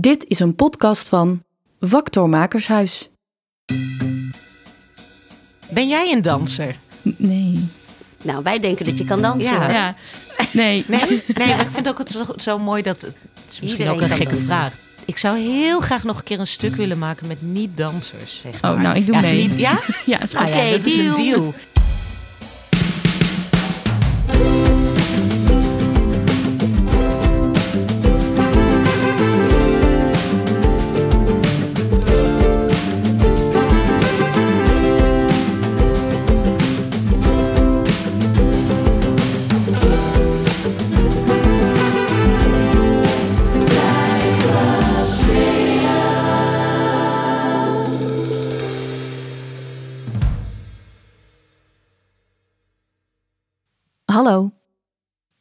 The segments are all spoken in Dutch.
Dit is een podcast van Vactormakershuis. Ben jij een danser? Nee. Nou, wij denken dat je kan dansen. Ja. Nee. Nee, nee maar ik vind ook het zo, zo mooi dat... Het is misschien Iedereen ook een kan gekke dansen. vraag. Ik zou heel graag nog een keer een stuk willen maken met niet-dansers. Zeg Oh, maar. nou, ik doe ja, mee. niet- ja? Ja, is goed. Ja, Oké, dat is een deal.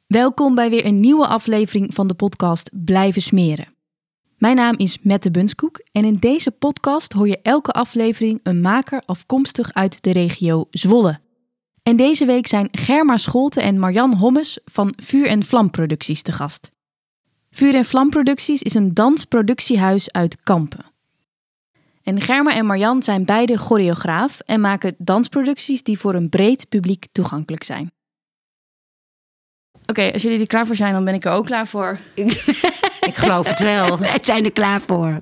Welkom bij weer een nieuwe aflevering van de podcast Blijven Smeren. Mijn naam is Mette Bunskoek en in deze podcast hoor je elke aflevering een maker afkomstig uit de regio Zwolle. En deze week zijn Germa Scholte en Marjan Hommes van Vuur en Vlam Producties te gast. Vuur en Vlam Producties is een dansproductiehuis uit Kampen. En Germa en Marjan zijn beide choreograaf en maken dansproducties die voor een breed publiek toegankelijk zijn. Oké, als jullie er klaar voor zijn, dan ben ik er ook klaar voor. Ik geloof het wel. Wij zijn er klaar voor.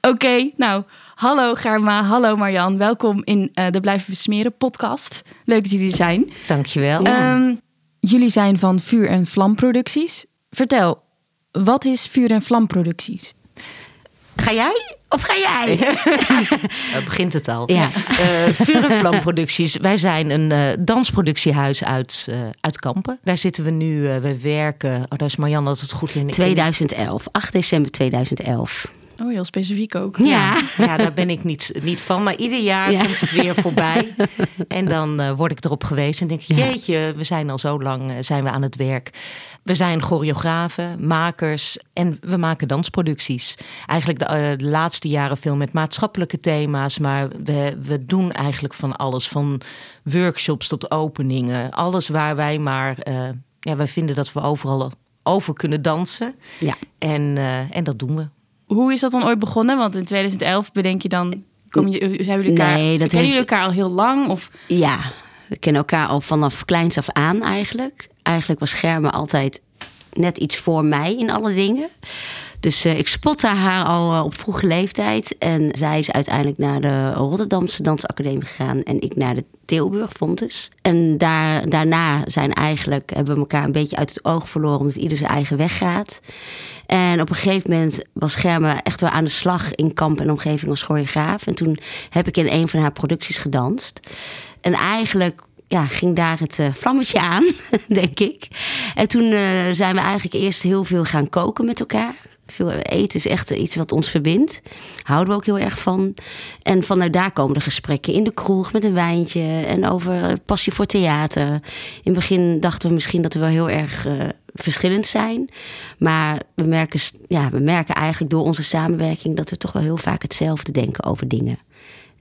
Oké, nou, hallo Germa, hallo Marjan. Welkom in eh, de Blijven Besmeren podcast. Leuk dat jullie er zijn. Dankjewel. Ehm, jullie zijn van Vuur en Vlam Producties. Vertel, wat is Vuur en Vlam Producties? Ga jij? Of ga jij? Uh, begint het al. Ja. Eh, Vuur en Vlam Producties. Wij zijn een eh, dansproductiehuis uit, eh, uit Kampen. Daar zitten we nu. eh, we werken. Oh, daar is Marianne als het goed in. Ik- 2011, 8 december 2011. Oh, heel specifiek ook. Ja. Ja, daar ben ik niet, niet van. Maar ieder jaar Ja. komt het weer voorbij. En dan eh, word ik erop gewezen en denk ik, jeetje, we zijn al zo lang eh, zijn we aan het werk. We zijn choreografen, makers en we maken dansproducties. Eigenlijk de, eh, de laatste jaren veel met maatschappelijke thema's. Maar we, we doen eigenlijk van alles. Van workshops tot openingen. Alles waar wij maar... ja, wij vinden dat we overal over kunnen dansen. Ja. En, en dat doen we. Hoe is dat dan ooit begonnen? Want in 2011 bedenk je dan... Kom je, hebben jullie elkaar, Nee, dat kennen heeft- jullie elkaar al heel lang? Of, Ja, we kennen elkaar al vanaf kleins af aan eigenlijk. Eigenlijk was Germe altijd net iets voor mij in alle dingen. Dus eh, ik spotte haar al eh, op vroege leeftijd. En zij is uiteindelijk naar de Rotterdamse Dansacademie gegaan. En ik naar de Tilburg, Fontes. En daar, daarna zijn eigenlijk, hebben we elkaar een beetje uit het oog verloren. Omdat ieder zijn eigen weg gaat. En op een gegeven moment was Germe echt weer aan de slag in kamp en omgeving als choreograaf. En toen heb ik in een van haar producties gedanst. En eigenlijk ja, ging daar het eh, vlammetje aan, denk ik. En toen zijn we eigenlijk eerst heel veel gaan koken met elkaar. Eten is echt iets wat ons verbindt. Houden we ook heel erg van. En vanuit daar komen de gesprekken in de kroeg met een wijntje. En over passie voor theater. In het begin dachten we misschien dat we wel heel erg eh, verschillend zijn. Maar we merken, ja, we merken eigenlijk door onze samenwerking... dat we toch wel heel vaak hetzelfde denken over dingen.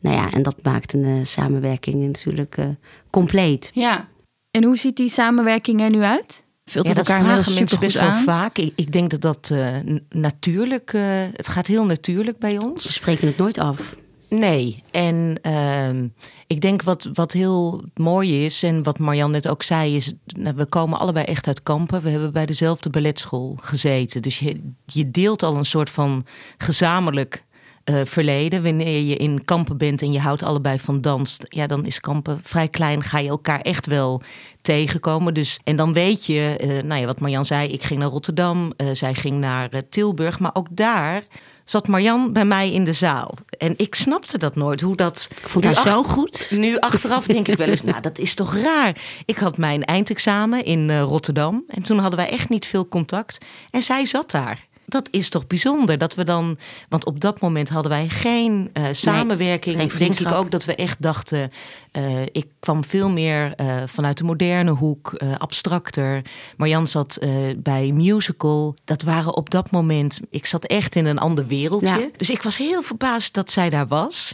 Nou ja, en dat maakt een eh, samenwerking natuurlijk eh, compleet. ja. En hoe ziet die samenwerking er nu uit? Vult Ja, het elkaar inmiddels vragen mensen best wel vaak. Ik, ik denk dat dat eh, natuurlijk, eh, het gaat heel natuurlijk bij We ons. spreken het nooit af. Nee, en ehm, ik denk wat, wat heel mooi is en wat Marjan net ook zei is, nou, we komen allebei echt uit Kampen. We hebben bij dezelfde balletschool gezeten. Dus je, je deelt al een soort van gezamenlijk eh, verleden. Wanneer je in Kampen bent en je houdt allebei van dans, ja, dan is Kampen vrij klein. Ga je elkaar echt wel tegenkomen. Dus, en dan weet je, eh, nou ja, wat Marjan zei, ik ging naar Rotterdam, eh, zij ging naar Tilburg. Maar ook daar zat Marjan bij mij in de zaal. En ik snapte dat nooit, hoe dat... Ik vond haar zo goed. Nu achteraf denk ik wel eens, nou dat is toch raar. Ik had mijn eindexamen in Rotterdam en toen hadden wij echt niet veel contact. En zij zat daar. Dat is toch bijzonder dat we dan, want op dat moment hadden wij geen eh, samenwerking. geen denk ik ook dat we echt dachten, eh, ik kwam veel meer eh, vanuit de moderne hoek, abstracter. Marjan zat bij musical. Dat waren op dat moment, ik zat echt in een ander wereldje. Ja. Dus ik was heel verbaasd dat zij daar was.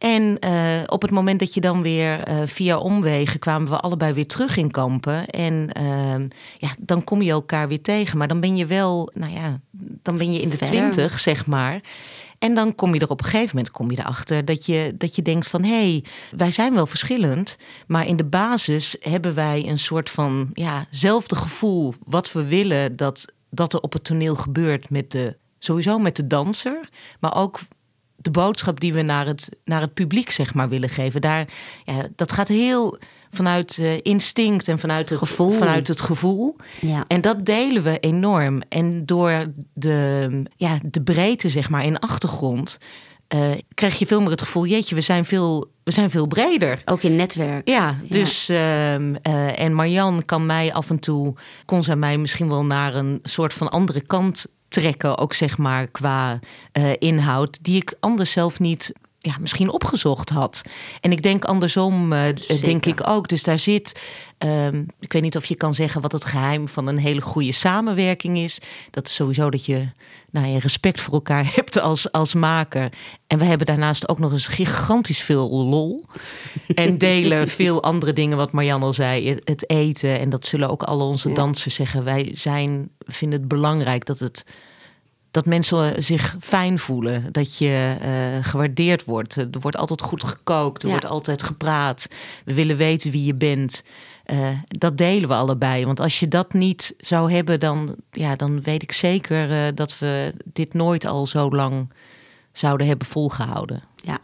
En uh, op het moment dat je dan weer uh, via omwegen kwamen we allebei weer terug in kampen. En uh, ja, dan kom je elkaar weer tegen. Maar dan ben je wel, nou ja, dan ben je in de twintig, zeg maar. En dan kom je er op een gegeven moment kom je erachter dat je, dat je denkt van hé, hey, wij zijn wel verschillend, maar in de basis hebben wij een soort van ja, zelfde gevoel wat we willen dat, dat er op het toneel gebeurt met de, sowieso met de danser, maar ook de boodschap die we naar het, naar het publiek zeg maar willen geven. Daar, ja, dat gaat heel vanuit uh, instinct en vanuit het gevoel. Vanuit het gevoel. Ja. En dat delen we enorm. En door de, ja, de breedte, zeg maar, in achtergrond. Uh, krijg je veel meer het gevoel, jeetje, we zijn veel, we zijn veel breder. Ook in netwerk. Ja, dus uh, en Marjan kan mij af en toe, kon zij mij misschien wel naar een soort van andere kant trekken, ook zeg maar qua inhoud, die ik anders zelf niet ja, misschien opgezocht had. En ik denk andersom, uh, denk ik ook. Dus daar zit, um, ik weet niet of je kan zeggen wat het geheim van een hele goede samenwerking is. Dat is sowieso dat je, nou, je respect voor elkaar hebt als, als maker. En we hebben daarnaast ook nog eens gigantisch veel lol. En delen veel andere dingen, wat Marianne al zei. Het eten. En dat zullen ook alle onze dansers zeggen. Wij zijn, vinden het belangrijk dat het dat mensen zich fijn voelen. Dat je uh, gewaardeerd wordt. Er wordt altijd goed gekookt. Er wordt altijd gepraat. We willen weten wie je bent. Uh, dat delen we allebei. Want als je dat niet zou hebben, dan, ja, dan weet ik zeker uh, dat we dit nooit al zo lang zouden hebben volgehouden. Ja.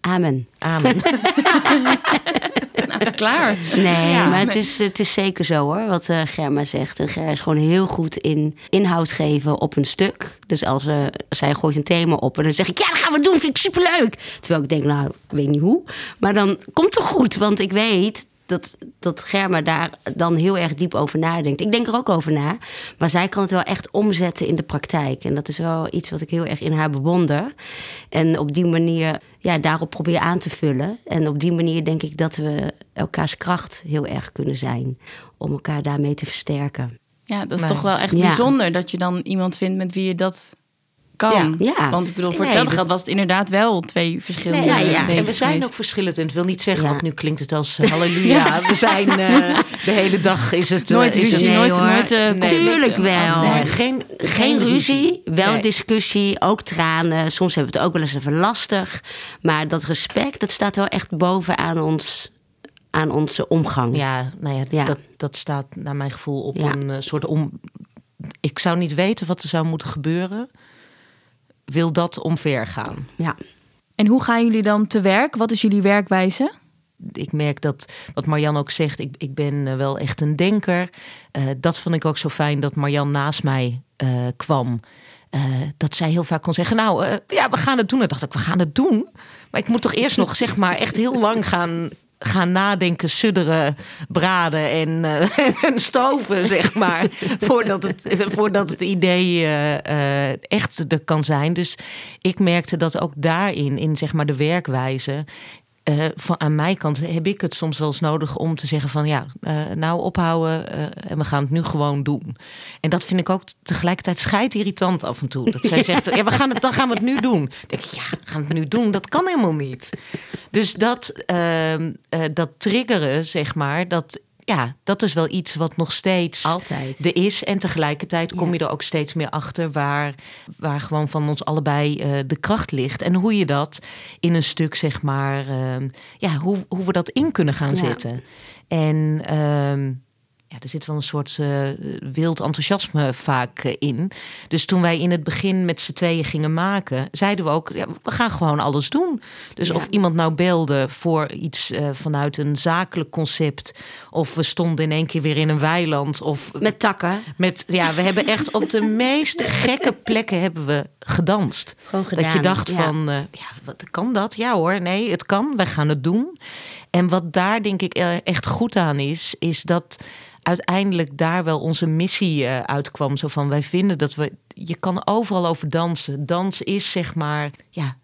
Amen. Amen. nou, klaar. Nee, maar het is, het is zeker zo hoor, wat uh, Germa zegt. En Germa is gewoon heel goed in inhoud geven op een stuk. Dus als uh, zij gooit een thema op en dan zeg ik, ja, dat gaan we doen, vind ik superleuk. Terwijl ik denk, nou, ik weet niet hoe. Maar dan komt het goed, want ik weet dat, dat Germa daar dan heel erg diep over nadenkt. Ik denk er ook over na. Maar zij kan het wel echt omzetten in de praktijk. En dat is wel iets wat ik heel erg in haar bewonder. En op die manier, ja, daarop probeer aan te vullen. En op die manier denk ik dat we elkaars kracht heel erg kunnen zijn. Om elkaar daarmee te versterken. Ja, dat is toch wel echt bijzonder dat je dan iemand vindt met wie je dat kan. Ja. Want ik bedoel, voor hetzelfde geld was het inderdaad wel twee verschillende nee, ja, En we zijn ook verschillend. En het wil niet zeggen, want nu klinkt het als halleluja. we zijn uh, de hele dag is het... Uh, nooit is ruzie, nooit, nooit uh, Tuurlijk wel. Nee, geen, geen ruzie, wel discussie, ook tranen. Soms hebben we het ook wel eens even lastig. Maar dat respect, dat staat wel echt bovenaan ons aan onze omgang. Ja, nou ja, ja. Dat, dat staat naar mijn gevoel op een soort om. Ik zou niet weten wat er zou moeten gebeuren wil dat omver gaan. Ja. En hoe gaan jullie dan te werk? Wat is jullie werkwijze? ik merk dat, wat Marjan ook zegt, ik, ik ben eh, wel echt een denker. Uh, dat vond ik ook zo fijn dat Marjan naast mij uh, kwam. Uh, dat zij heel vaak kon zeggen, nou ja, we gaan het doen. Dan dacht ik, we gaan het doen. Maar ik moet toch eerst nog zeg maar echt heel lang gaan gaan nadenken, sudderen, braden en, uh, en stoven, zeg maar. voordat, het, voordat het idee uh, echt er kan zijn. Dus ik merkte dat ook daarin, in zeg maar de werkwijze, uh, van, aan mijn kant heb ik het soms wel eens nodig om te zeggen van ja, uh, nou ophouden uh, en we gaan het nu gewoon doen. En dat vind ik ook tegelijkertijd scheid irritant af en toe. Dat zij zegt, ja, we gaan het, dan gaan we het nu doen. Dan denk ik, ja, gaan we het nu doen? Dat kan helemaal niet. Dus dat, ehm, dat triggeren, zeg maar, dat ja, dat is wel iets wat nog steeds Altijd. er is. En tegelijkertijd kom je er ook steeds meer achter waar, waar gewoon van ons allebei uh, de kracht ligt. En hoe je dat in een stuk, zeg maar, uh, ja, hoe, hoe we dat in kunnen gaan ja. zetten. En uh, ja, er zit wel een soort uh, wild enthousiasme vaak uh, in. Dus toen wij in het begin met z'n tweeën gingen maken, zeiden we ook: ja, we gaan gewoon alles doen. Dus ja. of iemand nou belde voor iets uh, vanuit een zakelijk concept, of we stonden in één keer weer in een weiland, of met takken. Met ja, we hebben echt op de meest gekke plekken hebben we gedanst. Gewoon gedaan, dat je dacht ja. van, ja, wat kan dat? Ja hoor, nee, het kan. Wij gaan het doen. En wat daar denk ik echt goed aan is, is dat uiteindelijk daar wel onze missie uh, uitkwam. Zo van wij vinden dat we. Je kan overal over dansen. Dans is zeg maar. Ja,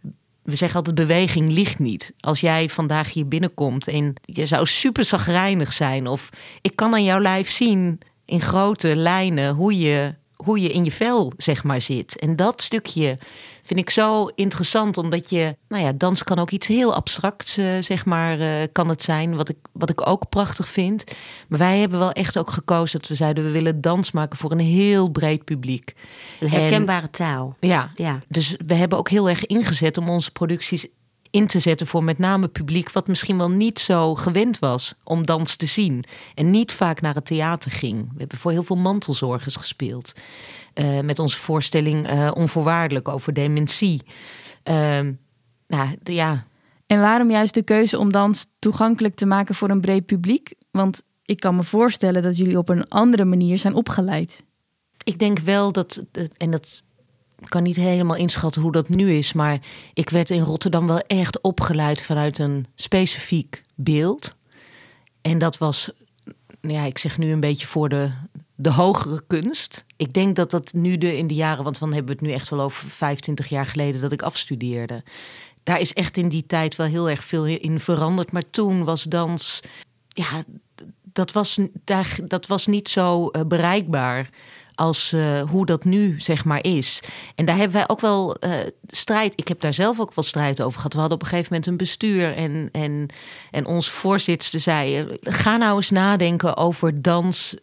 we zeggen altijd: beweging ligt niet. Als jij vandaag hier binnenkomt en je zou super zagrijnig zijn. Of ik kan aan jouw lijf zien in grote lijnen hoe je hoe je in je vel, zeg maar, zit. En dat stukje vind ik zo interessant, omdat je, nou ja, dans kan ook iets heel abstracts, uh, zeg maar, uh, kan het zijn, wat ik, wat ik ook prachtig vind. Maar wij hebben wel echt ook gekozen dat we zeiden, we willen dans maken voor een heel breed publiek. Een herkenbare en, taal. Ja, ja, dus we hebben ook heel erg ingezet om onze producties in te zetten voor met name publiek wat misschien wel niet zo gewend was om dans te zien en niet vaak naar het theater ging. We hebben voor heel veel mantelzorgers gespeeld. Uh, met onze voorstelling uh, Onvoorwaardelijk over dementie. Uh, nou, de, ja. En waarom juist de keuze om dans toegankelijk te maken voor een breed publiek? Want ik kan me voorstellen dat jullie op een andere manier zijn opgeleid. Ik denk wel dat, en dat kan niet helemaal inschatten hoe dat nu is, maar ik werd in Rotterdam wel echt opgeleid vanuit een specifiek beeld. En dat was, ja, ik zeg nu een beetje voor de, de hogere kunst. Ik denk dat dat nu de, in de jaren, want dan hebben we het nu echt wel over 25 jaar geleden dat ik afstudeerde. Daar is echt in die tijd wel heel erg veel in veranderd. Maar toen was dans, ja, dat was, daar, dat was niet zo uh, bereikbaar als uh, hoe dat nu zeg maar is. En daar hebben wij ook wel uh, strijd. Ik heb daar zelf ook wel strijd over gehad. We hadden op een gegeven moment een bestuur en, en, en ons voorzitter zei: ga nou eens nadenken over dans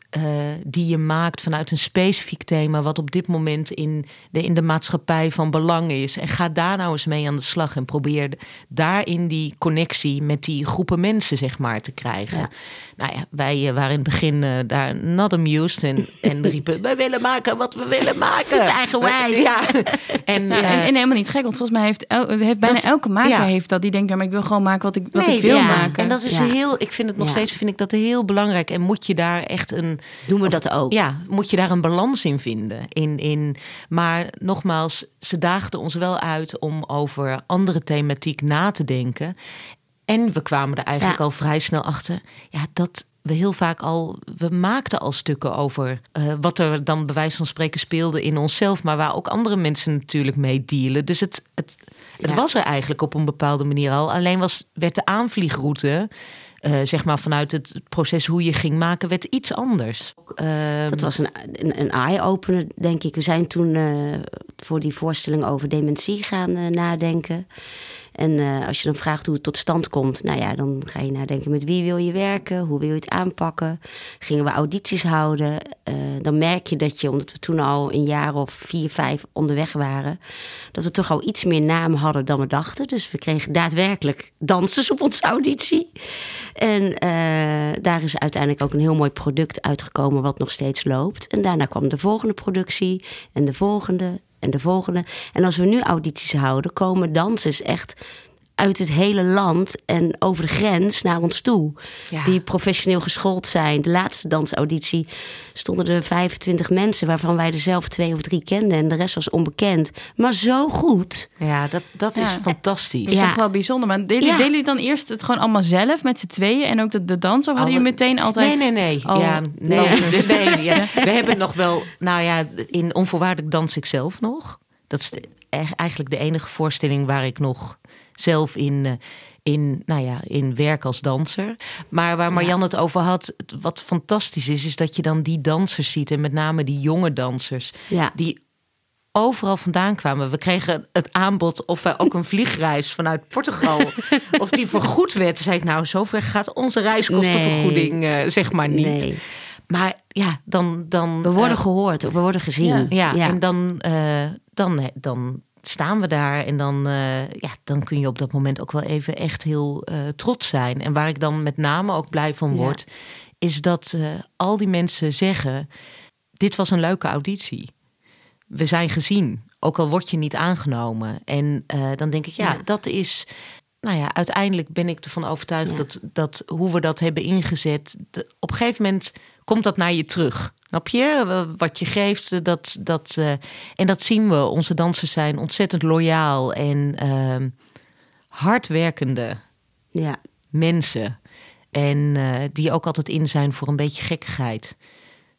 die je maakt vanuit een specifiek thema, wat op dit moment in de, in de maatschappij van belang is. En ga daar nou eens mee aan de slag en probeer daarin die connectie met die groepen mensen zeg maar te krijgen. Nou ja, wij waren in het begin daar not amused en, en riepen: wij willen maken wat we willen maken. Eigenwijs. Ja. En, ja, en, en, helemaal niet gek, want volgens mij heeft, el, heeft bijna dat, elke maker ja. heeft dat. Die denkt, ja, maar ik wil gewoon maken wat ik, wat nee, ik wil maken. En dat is heel, ik vind het nog steeds vind ik dat heel belangrijk. En moet je daar echt een. Doen we dat ook? Ja, moet je daar een balans in vinden. In, in, maar nogmaals, ze daagden ons wel uit om over andere thematiek na te denken. En we kwamen er eigenlijk al vrij snel achter. Ja, dat we heel vaak al, we maakten al stukken over uh, wat er dan bij wijze van spreken speelde in onszelf, maar waar ook andere mensen natuurlijk mee dealen. Dus het, het, het ja. was er eigenlijk op een bepaalde manier al. Alleen was, werd de aanvliegroute, uh, zeg maar vanuit het proces hoe je ging maken, werd iets anders. Uh, dat was een, een, een eye-opener, denk ik. We zijn toen uh, voor die voorstelling over dementie gaan nadenken. En uh, als je dan vraagt hoe het tot stand komt, nou ja, dan ga je nadenken met wie wil je werken, hoe wil je het aanpakken. Gingen we audities houden, uh, dan merk je dat je, omdat we toen al een jaar of vier, vijf onderweg waren, dat we toch al iets meer naam hadden dan we dachten. Dus we kregen daadwerkelijk dansers op onze auditie. En uh, daar is uiteindelijk ook een heel mooi product uitgekomen wat nog steeds loopt. En daarna kwam de volgende productie en de volgende en de volgende. En als we nu audities houden, komen dansers echt uit het hele land en over de grens naar ons toe. Ja. Die professioneel geschoold zijn. De laatste dansauditie stonden er 25 mensen, waarvan wij er zelf twee of drie kenden. En de rest was onbekend. Maar zo goed. Ja, dat, dat is fantastisch. Dat is toch wel bijzonder. Maar deden, jullie dan eerst het gewoon allemaal zelf met z'n tweeën? En ook de, de dans? Of hadden jullie meteen altijd... Nee, nee, nee. ja, nee, nee, nee ja. We hebben nog wel... Nou ja, in Onvoorwaardelijk dans ik zelf nog. Dat is de, eigenlijk de enige voorstelling waar ik nog zelf in, uh, in, nou ja, in werk als danser. Maar waar Marianne ja. het over had, wat fantastisch is, is dat je dan die dansers ziet. En met name die jonge dansers. Ja. Die overal vandaan kwamen. We kregen het aanbod of wij ook een vliegreis vanuit Portugal. of die vergoed werd. Toen zei ik, nou, zover gaat onze reiskostenvergoeding, nee. uh, zeg maar niet. Nee. Maar ja, dan. dan we worden uh, gehoord, we worden gezien. Ja, ja, ja. en dan, uh, dan, dan staan we daar en dan, uh, ja, dan kun je op dat moment ook wel even echt heel uh, trots zijn. En waar ik dan met name ook blij van word, ja. is dat uh, al die mensen zeggen: Dit was een leuke auditie. We zijn gezien, ook al word je niet aangenomen. En dan denk ik, ja, ja, dat is. Nou ja, uiteindelijk ben ik ervan overtuigd dat, dat hoe we dat hebben ingezet, de, op een gegeven moment komt dat naar je terug. Snap je? Wat je geeft, dat, dat, uh, en dat zien we. Onze dansers zijn ontzettend loyaal en uh, hardwerkende ja. mensen. En uh, die ook altijd in zijn voor een beetje gekkigheid.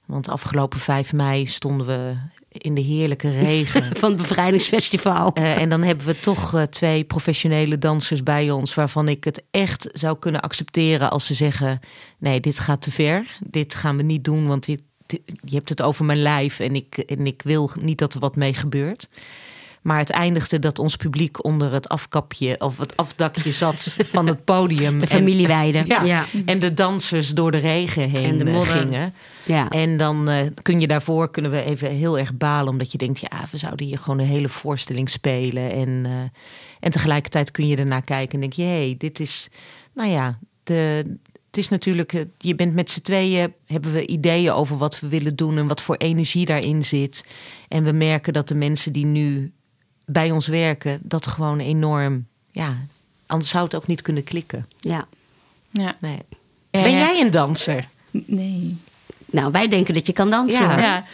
Want afgelopen 5 mei stonden we in de heerlijke regen. Van het bevrijdingsfestival. Uh, en dan hebben we toch uh, twee professionele dansers bij ons... waarvan ik het echt zou kunnen accepteren als ze zeggen... nee, dit gaat te ver. Dit gaan we niet doen, want dit, je hebt het over mijn lijf en ik, en ik wil niet dat er wat mee gebeurt. Maar het eindigde dat ons publiek onder het afkapje of het afdakje zat van het podium. De familieweide. En, ja, en de dansers door de regen heen de gingen. Ja. En dan uh, kun je daarvoor kunnen we even heel erg balen, omdat je denkt, ja, we zouden hier gewoon een hele voorstelling spelen. En, uh, en tegelijkertijd kun je ernaar kijken en denk je, hé, hey, dit is, nou ja, de, het is natuurlijk, eh, je bent met z'n tweeën, hebben we ideeën over wat we willen doen en wat voor energie daarin zit. En we merken dat de mensen die nu bij ons werken, dat gewoon enorm, ja, anders zou het ook niet kunnen klikken. Ja. ja. Nee. Ben jij een danser? Nee. Nou, wij denken dat je kan dansen. Ja. ja.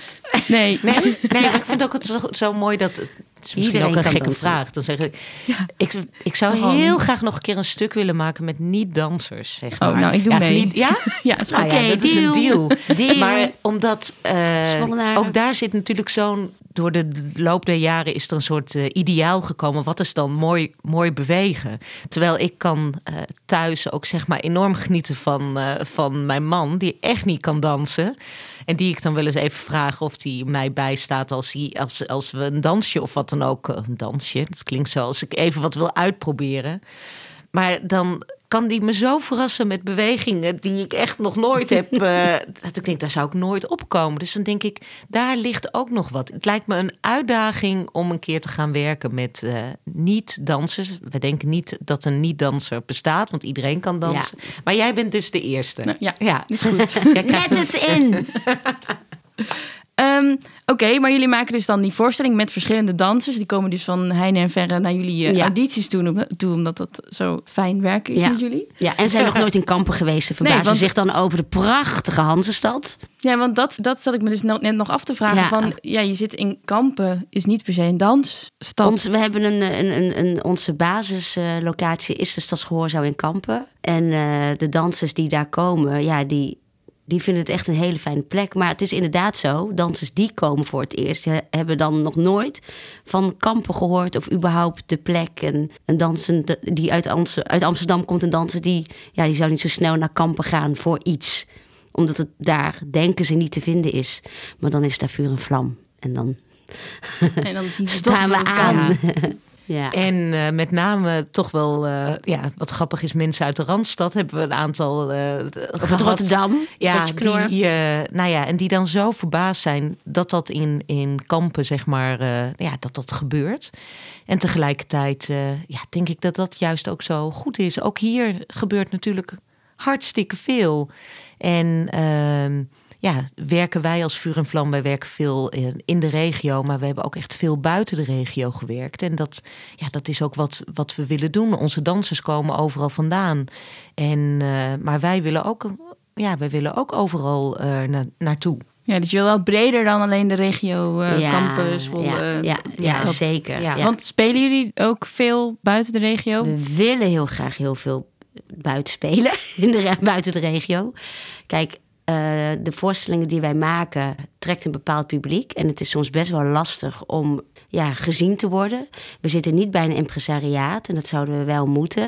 Nee. Nee, nee ik vind ook het zo, zo mooi dat. Het is misschien Iedereen ook een gekke dansen. vraag. Dan zeg ik, ja. ik, ik zou heel graag nog een keer een stuk willen maken met niet-dansers. Zeg maar. Oh, nou, ik doe ja, mee. ja? ja, is nou, ja, dat is een deal. deal. Maar omdat uh, ook daar zit natuurlijk zo'n door de loop der jaren is er een soort uh, ideaal gekomen. Wat is dan mooi, mooi bewegen? Terwijl ik kan uh, thuis ook zeg maar enorm genieten van, uh, van mijn man, die echt niet kan dansen. En die ik dan wel eens even vraag of die mij bijstaat als, hij, als, als we een dansje of wat dan ook. Een dansje, dat klinkt zo als ik even wat wil uitproberen. Maar dan kan die me zo verrassen met bewegingen die ik echt nog nooit heb. Uh, dat ik denk, daar zou ik nooit opkomen. Dus dan denk ik, daar ligt ook nog wat. Het lijkt me een uitdaging om een keer te gaan werken met uh, niet-dansers. We denken niet dat een niet-danser bestaat, want iedereen kan dansen. Ja. Maar jij bent dus de eerste. Nou, ja, ja, is goed. Net eens in. Um, Oké, okay, maar jullie maken dus dan die voorstelling met verschillende dansers. Die komen dus van heine en verre naar jullie uh, ja. audities toe, toe, omdat dat zo fijn werken is ja. met jullie. Ja, en zijn nog nooit in Kampen geweest. Ze verbazen nee, want... zich dan over de prachtige Hansenstad. Ja, want dat, dat zat ik me dus net nog af te vragen. Ja. Van, ja, je zit in Kampen, is niet per se een dansstad. Ons, we hebben een, een, een, een onze basislocatie is de Stadsgehoorzaal in Kampen. En uh, de dansers die daar komen, ja, die die vinden het echt een hele fijne plek. Maar het is inderdaad zo, dansers die komen voor het eerst... hebben dan nog nooit van kampen gehoord of überhaupt de plek. En een danser die uit, uit Amsterdam komt, een danser... Die, ja, die zou niet zo snel naar kampen gaan voor iets. Omdat het daar, denken ze, niet te vinden is. Maar dan is daar vuur en vlam. En dan, en dan zien ze staan we aan. Ja. En uh, met name toch wel, uh, ja, wat grappig is, mensen uit de Randstad hebben we een aantal uh, gehad. Rotterdam, ja, die, nou ja, en die dan zo verbaasd zijn dat dat in, in kampen, zeg maar, ja, dat dat gebeurt. En tegelijkertijd, ja, denk ik dat dat juist ook zo goed is. Ook hier gebeurt natuurlijk hartstikke veel. En ehm, ja, werken wij als Vuur en Vlam, wij werken veel in de regio, maar we hebben ook echt veel buiten de regio gewerkt. En dat, ja, dat is ook wat, wat we willen doen. Onze dansers komen overal vandaan. En, uh, maar wij willen ook, ja, wij willen ook overal uh, na, naartoe. Ja, dus je wil wel breder dan alleen de regio uh, ja, campus. Ja, ja, ja, dat, zeker. Ja. Want spelen jullie ook veel buiten de regio? We willen heel graag heel veel buiten spelen, in de, buiten de regio. Kijk, uh, de voorstellingen die wij maken trekt een bepaald publiek. En het is soms best wel lastig om ja, gezien te worden. We zitten niet bij een impresariaat en dat zouden we wel moeten.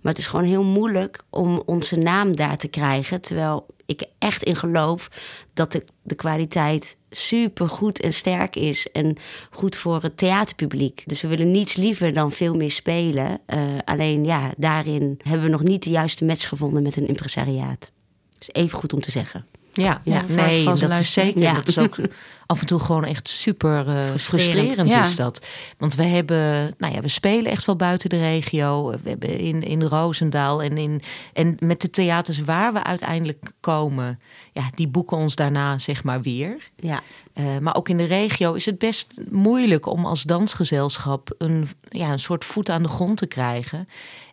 Maar het is gewoon heel moeilijk om onze naam daar te krijgen. Terwijl ik echt in geloof dat de, kwaliteit super goed en sterk is. En goed voor het theaterpubliek. Dus we willen niets liever dan veel meer spelen. Uh, alleen ja, daarin hebben we nog niet de juiste match gevonden met een impresariaat is even goed om te zeggen. Ja, ja nee, dat is zeker. Ja. Dat is ook af en toe gewoon echt super uh, frustrerend, ja. is dat. Want we hebben, nou ja, we spelen echt wel buiten de regio. We hebben in, in Roosendaal en, in, en met de theaters waar we uiteindelijk komen, ja, die boeken ons daarna zeg maar weer. Ja. Uh, maar ook in de regio is het best moeilijk om als dansgezelschap een, ja, een soort voet aan de grond te krijgen.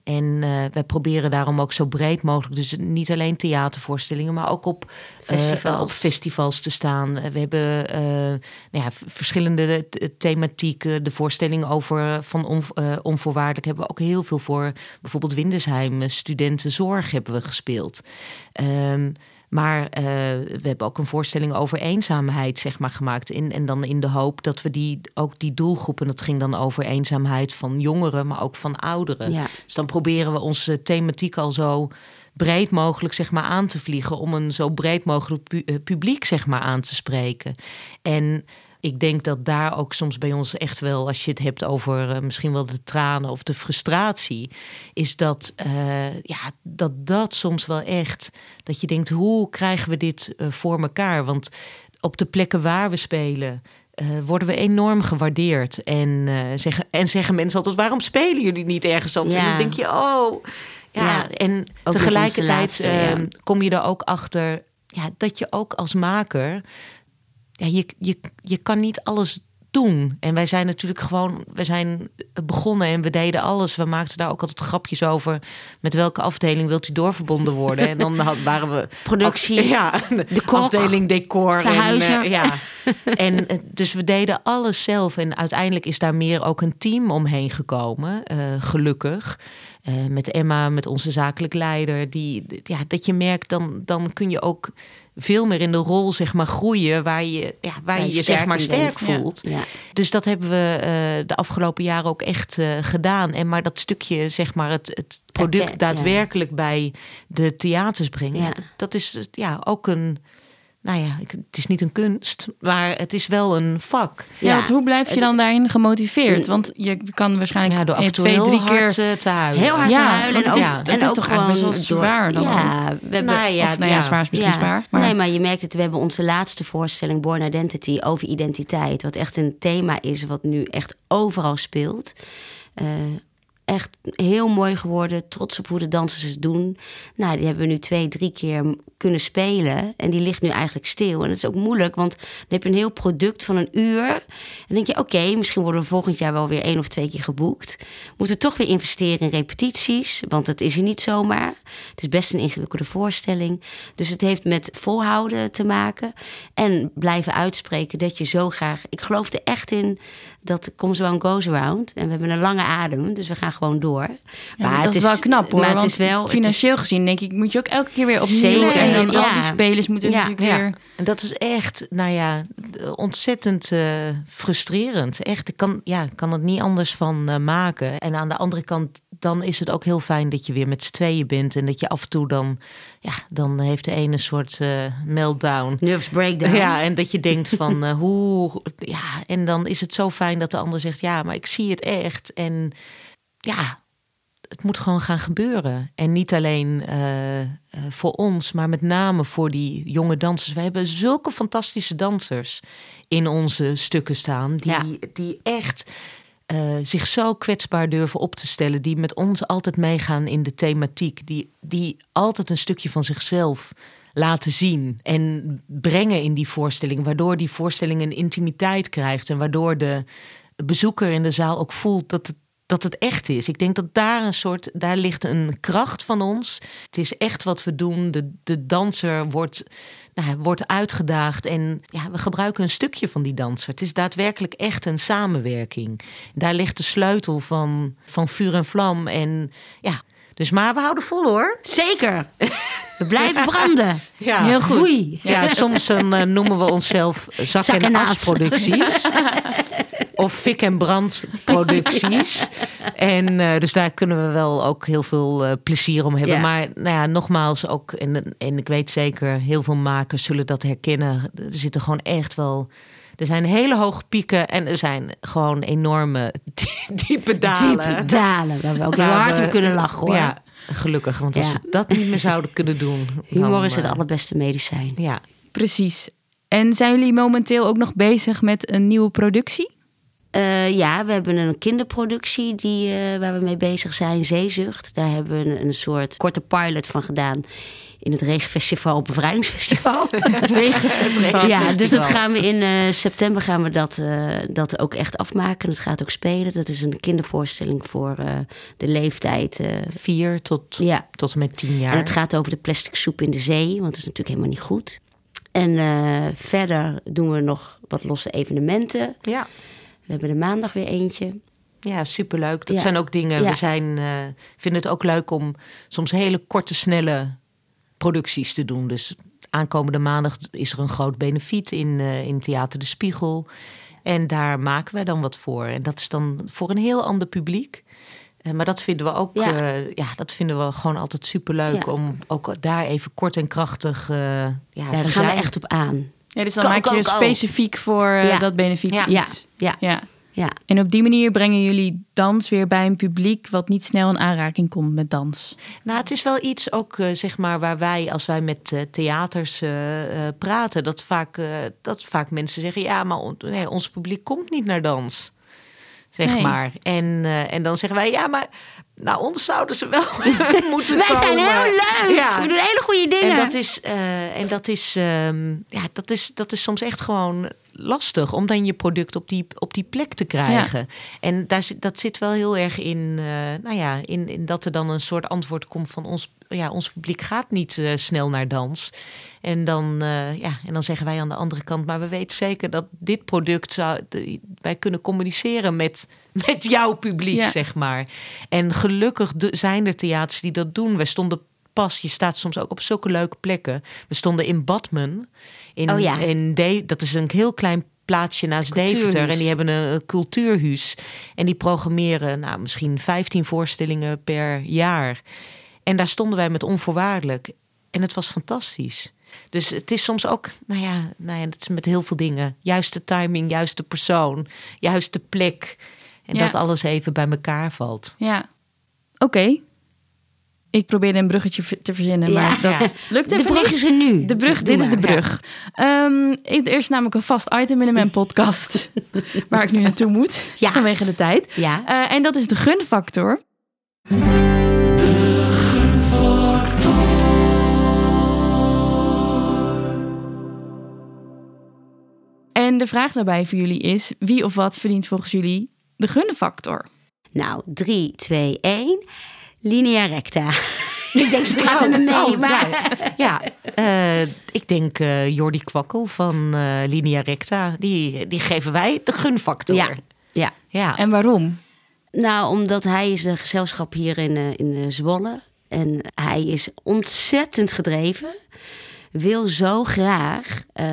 En uh, wij proberen daarom ook zo breed mogelijk, dus niet alleen theatervoorstellingen, maar ook op festivals, uh, op festivals te staan. we hebben nou ja, verschillende thematieken. De voorstelling over van on, onvoorwaardelijk hebben we ook heel veel voor. Bijvoorbeeld Windesheim, studentenzorg hebben we gespeeld. Um, Maar uh, we hebben ook een voorstelling over eenzaamheid zeg maar, gemaakt. In, en dan in de hoop dat we die, ook die doelgroepen... dat ging dan over eenzaamheid van jongeren, maar ook van ouderen. Ja. Dus dan proberen we onze thematiek al zo breed mogelijk zeg maar, aan te vliegen... om een zo breed mogelijk eh, publiek zeg maar, aan te spreken. En ik denk dat daar ook soms bij ons echt wel, als je het hebt over uh, misschien wel de tranen of de frustratie, is dat, uh, ja, dat dat soms wel echt, dat je denkt, hoe krijgen we dit uh, voor elkaar? Want op de plekken waar we spelen, uh, worden we enorm gewaardeerd. En, uh, zeggen, en zeggen mensen altijd: waarom spelen jullie niet ergens anders? Ja. En dan denk je: oh. Ja, ja en tegelijkertijd laatste, ja. kom je er ook achter ja, dat je ook als maker ja, je, je, je kan niet alles doen. En wij zijn natuurlijk gewoon, we zijn begonnen en we deden alles. We maakten daar ook altijd grapjes over. Met welke afdeling wilt u doorverbonden worden? En dan waren we productie, ja, de kok, afdeling decor, verhuizen. En, uh, ja. en dus we deden alles zelf. En uiteindelijk is daar meer ook een team omheen gekomen, uh, gelukkig. Uh, met Emma, met onze zakelijk leider. Die, ja, dat je merkt, dan, dan kun je ook veel meer in de rol zeg maar groeien waar je ja, waar je, je zeg maar sterk voelt. Ja. Ja. Dus dat hebben we uh, de afgelopen jaren ook echt uh, gedaan. En maar dat stukje zeg maar het, het product daadwerkelijk bij de theaters brengen, dat is ja ook een nou ja, ik- het is niet een kunst, maar het is wel een vak. Ja, Ja, want hoe blijf je het- dan daarin gemotiveerd? Want je kan waarschijnlijk Ja, door af en toe twee, heel drie hard keer... eh, te huilen. Heel hard Ja, te huilen. En het ook, is- en het is ook toch eigenlijk gewoon best wel zwaar dan Ja, we hebben, Nou ja, of nou ja, ja. zwaar is misschien zwaar. Maar, Nee, maar je merkt het. We hebben onze laatste voorstelling, Born Identity, over identiteit. Wat echt een thema is, wat nu echt overal speelt. Eh, echt heel mooi geworden. Trots op hoe de dansers het doen. Nou, die hebben we nu twee, drie keer kunnen spelen. En die ligt nu eigenlijk stil. En dat is ook moeilijk, want dan heb je een heel product van een uur. En dan denk je, oké, misschien worden we volgend jaar wel weer één of twee keer geboekt. Moeten we toch weer investeren in repetities, want dat is er niet zomaar. Het is best een ingewikkelde voorstelling. Dus het heeft met volhouden te maken. En blijven uitspreken dat je zo graag... Ik geloof er echt in dat comes around goes around. En we hebben een lange adem, dus we gaan gewoon door. Ja, maar dat is, wel knap hoor. Maar het is wel... het is- financieel gezien denk ik, moet je ook elke keer weer opnieuw. Zeker, en dan ja. als die spelers moeten Ja. natuurlijk Ja, weer... en dat is echt, nou ja, ontzettend eh, frustrerend. Echt, ik kan, ja, ik kan het niet anders van eh, maken. En aan de andere kant, dan is het ook heel fijn dat je weer met z'n tweeën bent. En dat je af en toe dan, ja, dan heeft de ene een soort eh, meltdown. Nerves breakdown. Ja, en dat je denkt van eh, hoe. Ja, en dan is het zo fijn dat de ander zegt: Ja, maar ik zie het echt. En ja, het moet gewoon gaan gebeuren. En niet alleen eh, voor ons, maar met name voor die jonge dansers. We hebben zulke fantastische dansers in onze stukken staan, die, Ja. die echt. Eh, zich zo kwetsbaar durven op te stellen, die met ons altijd meegaan in de thematiek, die, die altijd een stukje van zichzelf laten zien en brengen in die voorstelling, waardoor die voorstelling een intimiteit krijgt en waardoor de bezoeker in de zaal ook voelt dat het, dat het echt is. Ik denk dat daar een soort, daar ligt een kracht van ons. Het is echt wat we doen. De, de danser wordt, nou, wordt uitgedaagd en ja, we gebruiken een stukje van die danser. Het is daadwerkelijk echt een samenwerking. Daar ligt de sleutel van, van vuur en vlam en ja. Dus maar we houden vol hoor. Zeker. We blijven branden. Ja. Heel goed. Oei. Ja, soms dan, eh, noemen we onszelf zak, en en as. as producties. of fik en brand producties. En eh, dus daar kunnen we wel ook heel veel eh, plezier om hebben. Ja. Maar nou ja, nogmaals ook, en, en ik weet zeker, heel veel makers zullen dat herkennen. Er zitten gewoon echt wel. Er zijn hele hoge pieken en er zijn gewoon enorme diepe dalen. Diepe dalen. Waar we ook heel hard om kunnen lachen hoor. Ja, gelukkig. Want als Ja. we dat niet meer zouden kunnen doen. Humor dan, is het eh, allerbeste medicijn. Ja, Precies. En zijn jullie momenteel ook nog bezig met een nieuwe productie? Eh, ja, we hebben een kinderproductie die, eh, waar we mee bezig zijn, Zeezucht. Daar hebben we een, een soort korte pilot van gedaan in het Regenfestival op Bevrijdingsfestival. ja, dus dat gaan we in eh, september gaan we dat, dat ook echt afmaken. Dat gaat ook spelen. Dat is een kindervoorstelling voor de leeftijd. vier tot, ja, tot en met tien jaar. en het gaat over de plastic soep in de zee, want dat is natuurlijk helemaal niet goed. En verder doen we nog wat losse evenementen. Ja. We hebben er maandag weer eentje. Ja, superleuk. Dat Ja. zijn ook dingen. Ja. We zijn, eh, vinden het ook leuk om soms hele korte, snelle producties te doen. Dus aankomende maandag is er een groot benefiet in, eh, in Theater de Spiegel. En daar maken wij dan wat voor. En dat is dan voor een heel ander publiek. Eh, maar dat vinden we ook, Ja. ja. ja, dat vinden we gewoon altijd superleuk Ja. om ook daar even kort en krachtig eh ja, te daar gaan zijn. we echt op aan. Ja, dus dan Go, maak je go, dus go. specifiek voor eh, Ja. dat benefiet Ja. Iets. ja, Ja. ja. En op die manier brengen jullie dans weer bij een publiek wat niet snel in aanraking komt met dans. Nou, het is wel iets ook, eh, zeg maar, waar wij, als wij met eh, theaters praten, dat vaak, dat vaak mensen zeggen: ja, maar on- nee, ons publiek komt niet naar dans. Zeg Nee. maar. En, en dan zeggen wij: ja, maar naar ons zouden ze wel moeten Wij komen. zijn heel leuk. Ja. We doen hele goede dingen. En dat is, eh, en dat is, ja, dat is, dat is soms echt gewoon lastig om dan je product op die, op die plek te krijgen. En daar zit, dat zit wel heel erg in, eh, nou ja, in, in dat er dan een soort antwoord komt van ons, ja, ons publiek gaat niet eh, snel naar dans. En dan, eh, ja, en dan zeggen wij aan de andere kant, maar we weten zeker dat dit product zou, de- wij kunnen communiceren met, met jouw publiek, Ja. zeg maar. En gelukkig de- zijn er theaters die dat doen. We stonden pas, je staat soms ook op zulke leuke plekken. We stonden in Badmen. In, Oh ja. in De- dat is een heel klein plaatsje naast. Deventer. En die hebben een, cultuurhuis. En die programmeren nou, misschien 15 voorstellingen per jaar. En daar stonden wij met onvoorwaardelijk. En het was fantastisch. Dus het is soms ook, nou ja, nou ja, dat is met heel veel dingen. Juiste timing, juiste persoon, juiste plek. En Ja. dat alles even bij elkaar valt. Ja. Oké. Ik probeerde een bruggetje te verzinnen, Ja. maar dat Ja. lukt de even brug niet. is er nu. De brug, dit is de brug. Ehm, ik, er is namelijk een vast item in mijn podcast waar ik nu naartoe moet Ja. vanwege de tijd. Ja. Eh, en dat is de gunfactor. En de vraag daarbij voor jullie is: wie of wat verdient volgens jullie de gunfactor? Nou, 3, 2, 1. Linea recta. ik denk, ze praten met me mee. Oh, maar... nou, ja, eh, ik denk eh Jordi Kwakkel van eh Linea Recta. Die, die geven wij de gunfactor. Ja, ja. ja. En waarom? Nou, omdat hij is de gezelschap hier in, eh, in Zwolle. En hij is ontzettend gedreven. Wil zo graag eh,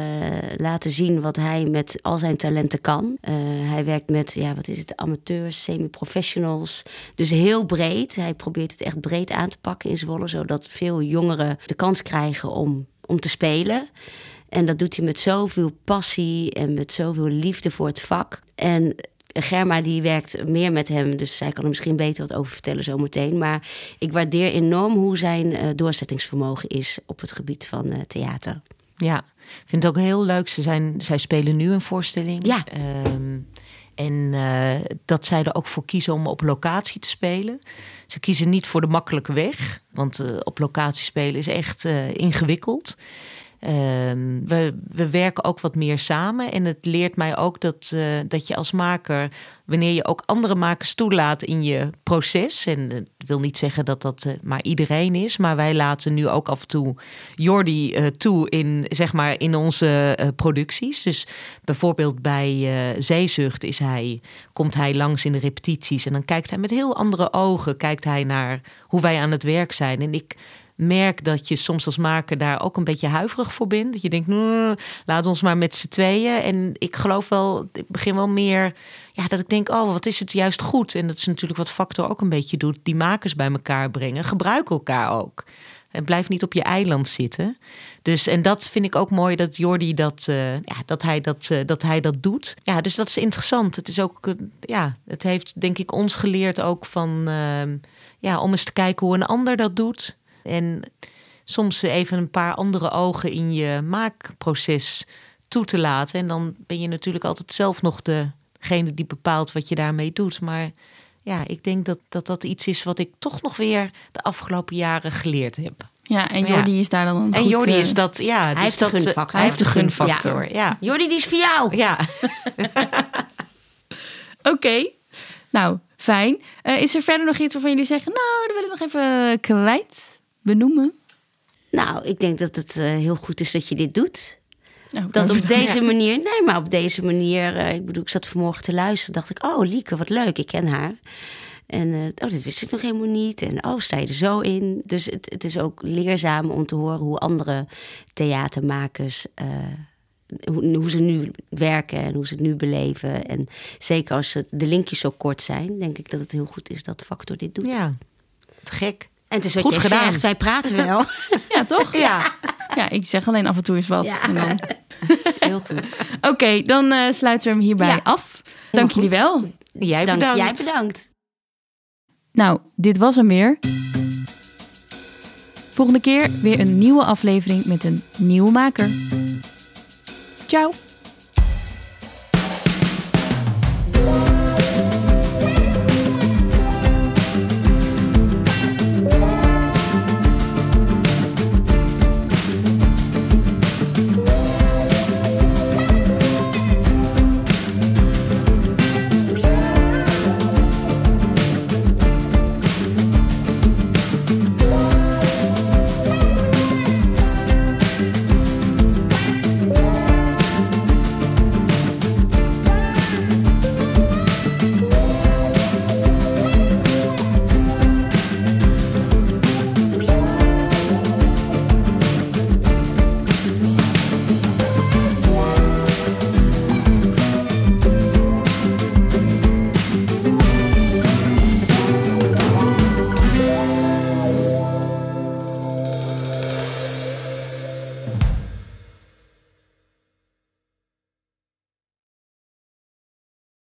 laten zien wat hij met al zijn talenten kan. Eh, hij werkt met, ja, wat is het, amateurs, semi-professionals. Dus heel breed. Hij probeert het echt breed aan te pakken in Zwolle. Zodat veel jongeren de kans krijgen om, om te spelen. En dat doet hij met zoveel passie en met zoveel liefde voor het vak. En Germa die werkt meer met hem, dus zij kan er misschien beter wat over vertellen zometeen. Maar ik waardeer enorm hoe zijn eh, doorzettingsvermogen is op het gebied van eh, theater. Ja, ik vind het ook heel leuk. Ze zijn, zij spelen nu een voorstelling. Ja. Ehm, en eh, dat zij er ook voor kiezen om op locatie te spelen. Ze kiezen niet voor de makkelijke weg. Want op locatie spelen is echt ingewikkeld. Ehm, we, we werken ook wat meer samen. En het leert mij ook dat, eh, dat je als maker, wanneer je ook andere makers toelaat in je proces. En het wil niet zeggen dat dat eh, maar iedereen is. Maar wij laten nu ook af en toe Jordi eh, toe in, zeg maar, in onze producties. Dus bijvoorbeeld bij Zeezucht is hij, komt hij langs in de repetities. En dan kijkt hij met heel andere ogen kijkt hij naar hoe wij aan het werk zijn. En ik merk dat je soms als maker daar ook een beetje huiverig voor bent. Dat je denkt, "Nou, laat ons maar met z'n tweeën. En ik geloof wel, ik begin wel meer, ja, dat ik denk, oh, wat is het juist goed. En dat is natuurlijk wat Factor ook een beetje doet. Die makers bij elkaar brengen. Gebruik elkaar ook. En blijf niet op je eiland zitten. Dus, en dat vind ik ook mooi dat Jordi dat, eh, ja, dat, hij dat, eh, dat hij dat doet. Ja, dus dat is interessant. Het is ook, eh, ja, het heeft denk ik ons geleerd ook van, ehm, ja, om eens te kijken hoe een ander dat doet. En soms even een paar andere ogen in je maakproces toe te laten. En dan ben je natuurlijk altijd zelf nog degene die bepaalt wat je daarmee doet. Maar ja, ik denk dat dat, dat iets is wat ik toch nog weer de afgelopen jaren geleerd heb. Ja, en Ja. Jordi is daar dan een En goed, Jordi eh, is dat, ja. Hij dus heeft de dat, eh, gunfactor. Hij heeft de gunfactor, ja. Jordi, die is voor jou. Ja. Oké, nou, fijn. Eh, is er verder nog iets waarvan jullie zeggen... nou, dat wil ik nog even kwijt, benoemen? Nou, ik denk dat het eh, heel goed is dat je dit doet. Nou, Dat op ja. deze manier, nee, maar op deze manier, eh, ik bedoel, ik zat vanmorgen te luisteren, dacht ik, oh Lieke, wat leuk, ik ken haar. En eh, oh, dit wist ik nog helemaal niet. En oh, sta je er zo in? Dus het, het is ook leerzaam om te horen hoe andere theatermakers. eh, hoe, hoe ze nu werken en hoe ze het nu beleven. En zeker als de linkjes zo kort zijn, denk ik dat het heel goed is dat de factor dit doet. Ja, te gek. En het is wat Goed gedaan. zegt, wij praten wel. Ja, toch? Ja, Ja, ik zeg alleen af en toe eens wat. Ja. En dan... heel goed. Oké, dan eh, sluiten we hem hierbij Ja. af. Dank jullie wel. jij Dank, bedankt. jij bedankt. Nou, dit was hem weer. Volgende keer weer een nieuwe aflevering met een nieuwe maker. Ciao!